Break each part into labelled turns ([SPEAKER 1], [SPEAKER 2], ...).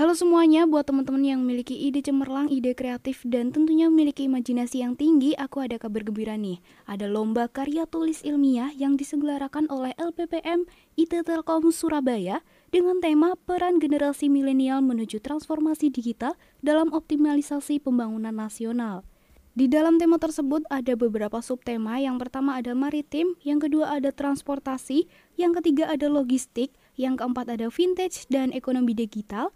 [SPEAKER 1] Halo semuanya, buat teman-teman yang memiliki ide cemerlang, ide kreatif, dan tentunya memiliki imajinasi yang tinggi, aku ada kabar gembira nih. Ada lomba karya tulis ilmiah yang diselenggarakan oleh LPPM IT Telkom Surabaya dengan tema peran generasi milenial menuju transformasi digital dalam optimalisasi pembangunan nasional. Di dalam tema tersebut ada beberapa subtema. Yang pertama ada maritim, yang kedua ada transportasi, yang ketiga ada logistik, yang keempat ada vintage dan ekonomi digital,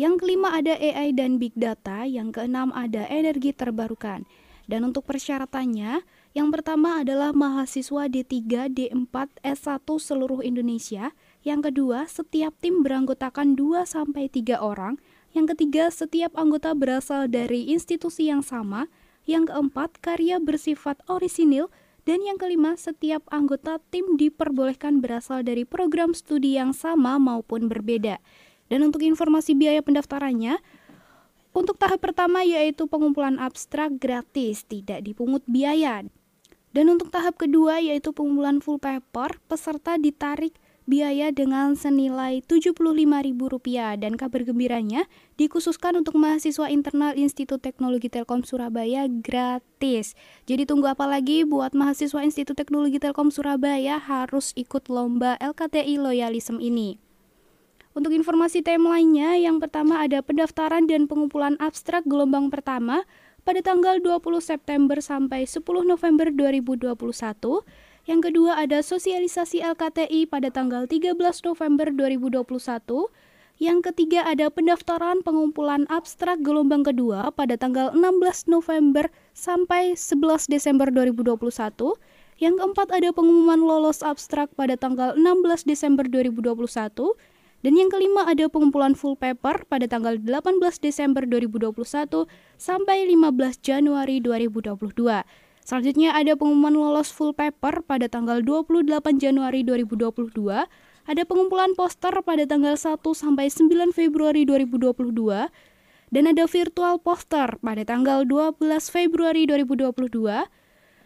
[SPEAKER 1] yang kelima ada AI dan Big Data, yang keenam ada energi terbarukan. Dan untuk persyaratannya, yang pertama adalah mahasiswa D3, D4, S1 seluruh Indonesia. Yang kedua, setiap tim beranggotakan 2 sampai 3 orang. Yang ketiga, setiap anggota berasal dari institusi yang sama. Yang keempat, karya bersifat orisinil dan yang kelima, setiap anggota tim diperbolehkan berasal dari program studi yang sama maupun berbeda. Dan untuk informasi biaya pendaftarannya, untuk tahap pertama yaitu pengumpulan abstrak gratis, tidak dipungut biaya. Dan untuk tahap kedua yaitu pengumpulan full paper, peserta ditarik biaya dengan senilai Rp75.000 dan kabar gembiranya dikhususkan untuk mahasiswa internal Institut Teknologi Telkom Surabaya gratis. Jadi tunggu apa lagi buat mahasiswa Institut Teknologi Telkom Surabaya harus ikut lomba LKTI Loyalism ini. Untuk informasi timelinenya, yang pertama ada pendaftaran dan pengumpulan abstrak gelombang pertama pada tanggal 20 September sampai 10 November 2021. Yang kedua ada sosialisasi LKTI pada tanggal 13 November 2021. Yang ketiga ada pendaftaran pengumpulan abstrak gelombang kedua pada tanggal 16 November sampai 11 Desember 2021. Yang keempat ada pengumuman lolos abstrak pada tanggal 16 Desember 2021 dan yang kelima ada pengumpulan full paper pada tanggal 18 Desember 2021 sampai 15 Januari 2022. Selanjutnya ada pengumuman lolos full paper pada tanggal 28 Januari 2022, ada pengumpulan poster pada tanggal 1 sampai 9 Februari 2022, dan ada virtual poster pada tanggal 12 Februari 2022.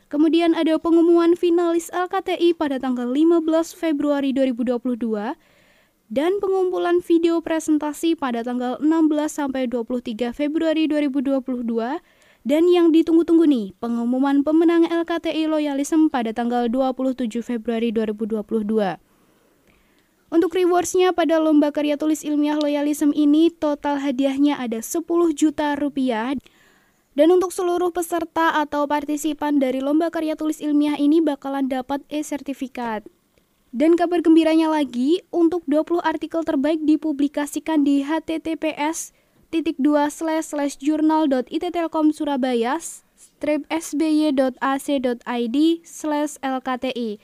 [SPEAKER 1] Kemudian ada pengumuman finalis LKTI pada tanggal 15 Februari 2022 dan pengumpulan video presentasi pada tanggal 16 sampai 23 Februari 2022 dan yang ditunggu-tunggu nih, pengumuman pemenang LKTI Loyalism pada tanggal 27 Februari 2022. Untuk rewardsnya pada lomba karya tulis ilmiah loyalism ini total hadiahnya ada 10 juta rupiah. Dan untuk seluruh peserta atau partisipan dari lomba karya tulis ilmiah ini bakalan dapat e-sertifikat. Dan kabar gembiranya lagi, untuk 20 artikel terbaik dipublikasikan di https titik dua slash slash jurnal.ittelkom Surabaya strip sby.ac.id slash lkti.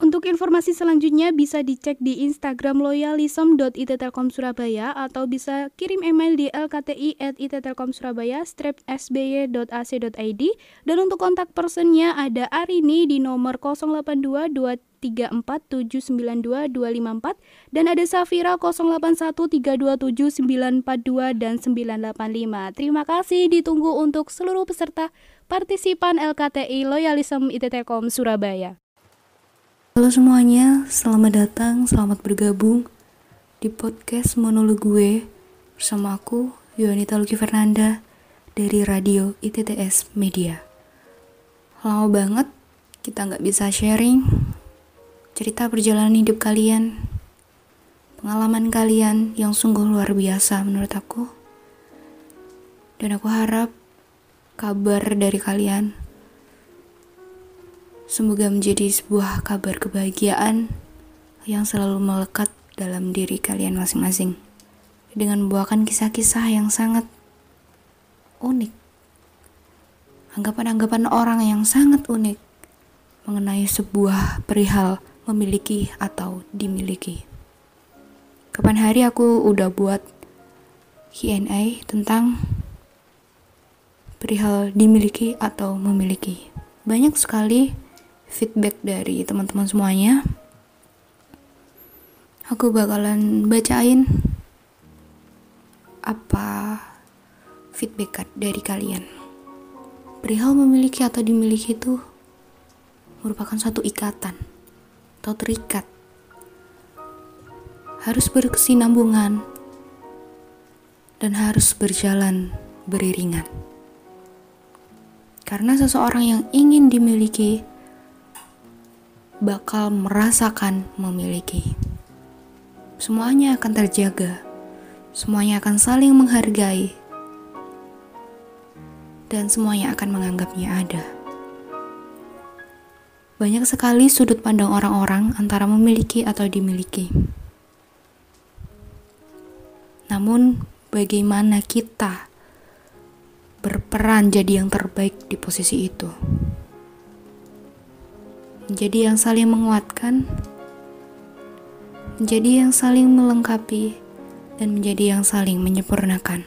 [SPEAKER 1] Untuk informasi selanjutnya bisa dicek di Instagram loyalism.ittelkom Surabaya atau bisa kirim email di lkti@ittelkomsurabaya sby.ac.id dan untuk kontak personnya ada Arini di nomor 082 081347925254 dan ada Safira 081327942942 dan 985. Terima kasih ditunggu untuk seluruh peserta partisipan LKTI Loyalism ITTKOM Surabaya.
[SPEAKER 2] Halo semuanya, selamat datang, selamat bergabung di podcast monolog gue bersama aku Yonita Luki Fernanda dari Radio ITTS Media. Lama banget kita nggak bisa sharing cerita perjalanan hidup kalian, pengalaman kalian yang sungguh luar biasa menurut aku. Dan aku harap kabar dari kalian semoga menjadi sebuah kabar kebahagiaan yang selalu melekat dalam diri kalian masing-masing dengan membawakan kisah-kisah yang sangat unik. Anggapan-anggapan orang yang sangat unik mengenai sebuah perihal memiliki atau dimiliki. Kapan hari aku udah buat Q&A tentang perihal dimiliki atau memiliki. Banyak sekali feedback dari teman-teman semuanya. Aku bakalan bacain apa feedback dari kalian. Perihal memiliki atau dimiliki itu merupakan satu ikatan atau terikat. Harus berkesinambungan dan harus berjalan beriringan. Karena seseorang yang ingin dimiliki bakal merasakan memiliki. Semuanya akan terjaga, semuanya akan saling menghargai, dan semuanya akan menganggapnya ada. Banyak sekali sudut pandang orang-orang antara memiliki atau dimiliki. Namun, bagaimana kita berperan jadi yang terbaik di posisi itu. Menjadi yang saling menguatkan, menjadi yang saling melengkapi, dan menjadi yang saling menyempurnakan.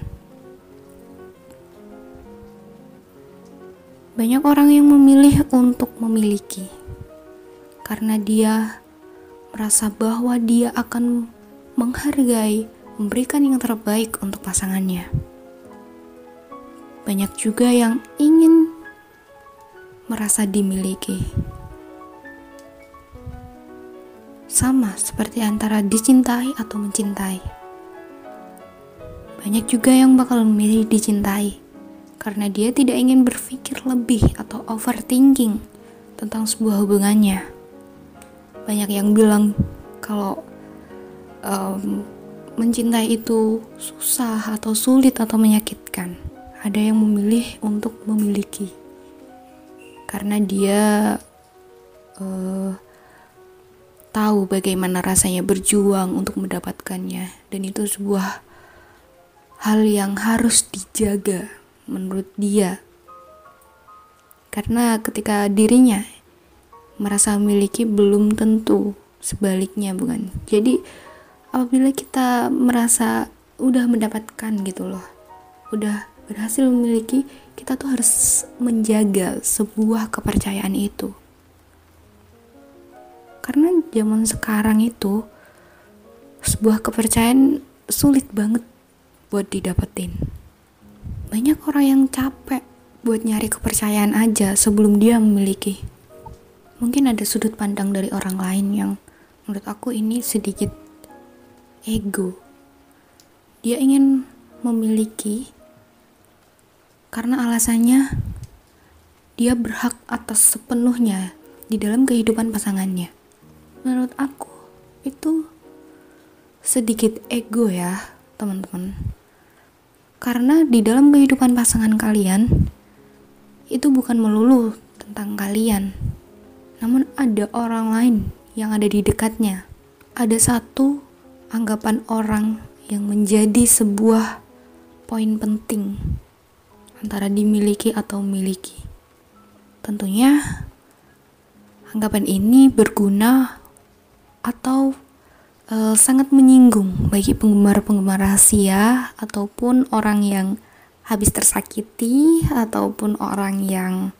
[SPEAKER 2] Banyak orang yang memilih untuk memiliki karena dia merasa bahwa dia akan menghargai, memberikan yang terbaik untuk pasangannya. Banyak juga yang ingin merasa dimiliki. Sama seperti antara dicintai atau mencintai. Banyak juga yang bakal memilih dicintai karena dia tidak ingin berpikir lebih atau overthinking tentang sebuah hubungannya. Banyak yang bilang kalau um, mencintai itu susah atau sulit atau menyakitkan ada yang memilih untuk memiliki karena dia uh, tahu bagaimana rasanya berjuang untuk mendapatkannya. Dan itu sebuah hal yang harus dijaga menurut dia. Karena ketika dirinya merasa memiliki belum tentu sebaliknya bukan? Jadi apabila kita merasa udah mendapatkan gitu loh udah berhasil memiliki, kita tuh harus menjaga sebuah kepercayaan itu. Karena zaman sekarang itu sebuah kepercayaan sulit banget buat didapetin. Banyak orang yang capek buat nyari kepercayaan aja sebelum dia memiliki. Mungkin ada sudut pandang dari orang lain yang menurut aku ini sedikit ego. Dia ingin memiliki karena alasannya dia berhak atas sepenuhnya di dalam kehidupan pasangannya. Menurut aku, itu sedikit ego ya, teman-teman. Karena di dalam kehidupan pasangan kalian, itu bukan melulu tentang kalian, namun ada orang lain yang ada di dekatnya. Ada satu anggapan orang yang menjadi sebuah poin penting antara dimiliki atau memiliki. Tentunya anggapan ini berguna atau e, sangat menyinggung bagi penggemar-penggemar rahasia ataupun orang yang habis tersakiti ataupun orang yang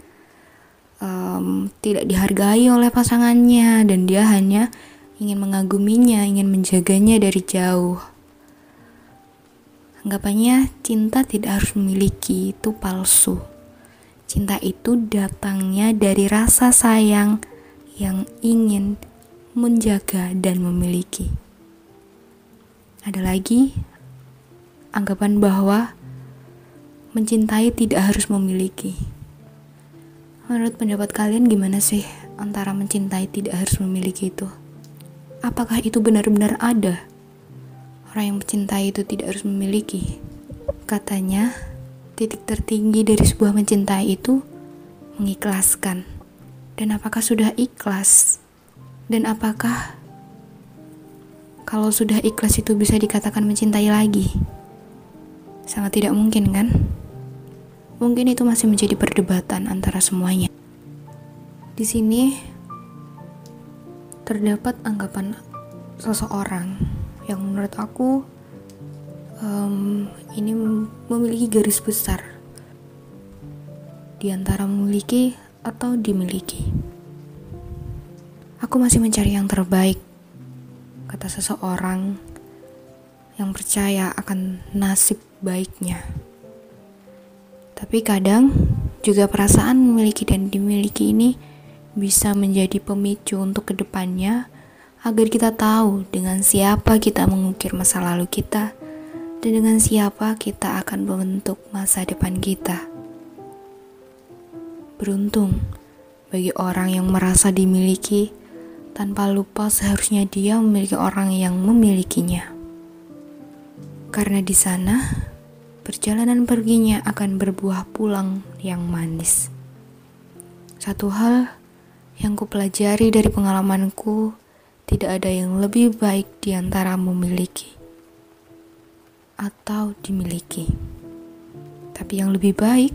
[SPEAKER 2] um, tidak dihargai oleh pasangannya dan dia hanya ingin mengaguminya, ingin menjaganya dari jauh. Anggapannya cinta tidak harus memiliki, itu palsu. Cinta itu datangnya dari rasa sayang yang ingin menjaga dan memiliki. Ada lagi anggapan bahwa mencintai tidak harus memiliki. Menurut pendapat kalian gimana sih antara mencintai tidak harus memiliki itu? Apakah itu benar-benar ada? Orang yang mencintai itu tidak harus memiliki. Katanya, titik tertinggi dari sebuah mencintai itu mengikhlaskan. Dan apakah sudah ikhlas? Dan apakah kalau sudah ikhlas itu bisa dikatakan mencintai lagi? Sangat tidak mungkin kan? Mungkin itu masih menjadi perdebatan antara semuanya. Di sini terdapat anggapan seseorang yang menurut aku um, ini memiliki garis besar di antara memiliki atau dimiliki. Aku masih mencari yang terbaik, kata seseorang yang percaya akan nasib baiknya. Tapi kadang juga perasaan memiliki dan dimiliki ini bisa menjadi pemicu untuk ke depannya agar kita tahu dengan siapa kita mengukir masa lalu kita dan dengan siapa kita akan membentuk masa depan kita. Beruntung bagi orang yang merasa dimiliki tanpa lupa seharusnya dia memiliki orang yang memilikinya. Karena di sana perjalanan perginya akan berbuah pulang yang manis. Satu hal yang kupelajari dari pengalamanku, tidak ada yang lebih baik di antara memiliki atau dimiliki. Tapi yang lebih baik,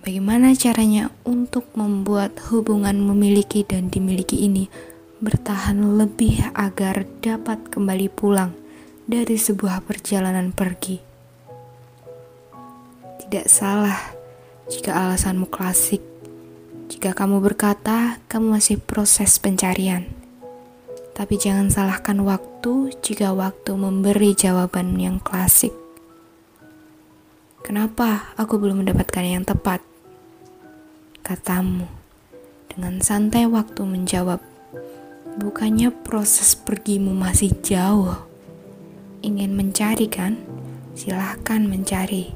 [SPEAKER 2] bagaimana caranya untuk membuat hubungan memiliki dan dimiliki ini bertahan lebih agar dapat kembali pulang dari sebuah perjalanan pergi. Tidak salah jika alasanmu klasik, jika kamu berkata kamu masih proses pencarian. Tapi jangan salahkan waktu jika waktu memberi jawaban yang klasik. Kenapa aku belum mendapatkan yang tepat? Katamu, dengan santai waktu menjawab, bukannya proses pergimu masih jauh. Ingin mencari kan? Silahkan mencari.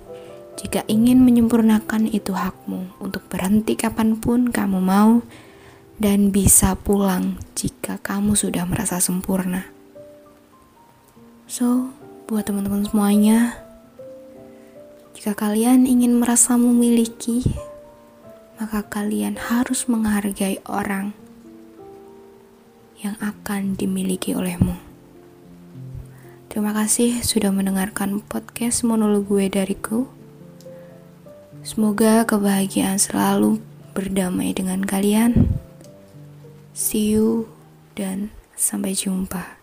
[SPEAKER 2] Jika ingin menyempurnakan itu hakmu untuk berhenti kapan pun kamu mau, dan bisa pulang jika kamu sudah merasa sempurna. So, buat teman-teman semuanya, jika kalian ingin merasa memiliki, maka kalian harus menghargai orang yang akan dimiliki olehmu. Terima kasih sudah mendengarkan podcast monolog gue dariku. Semoga kebahagiaan selalu berdamai dengan kalian. See you dan sampai jumpa.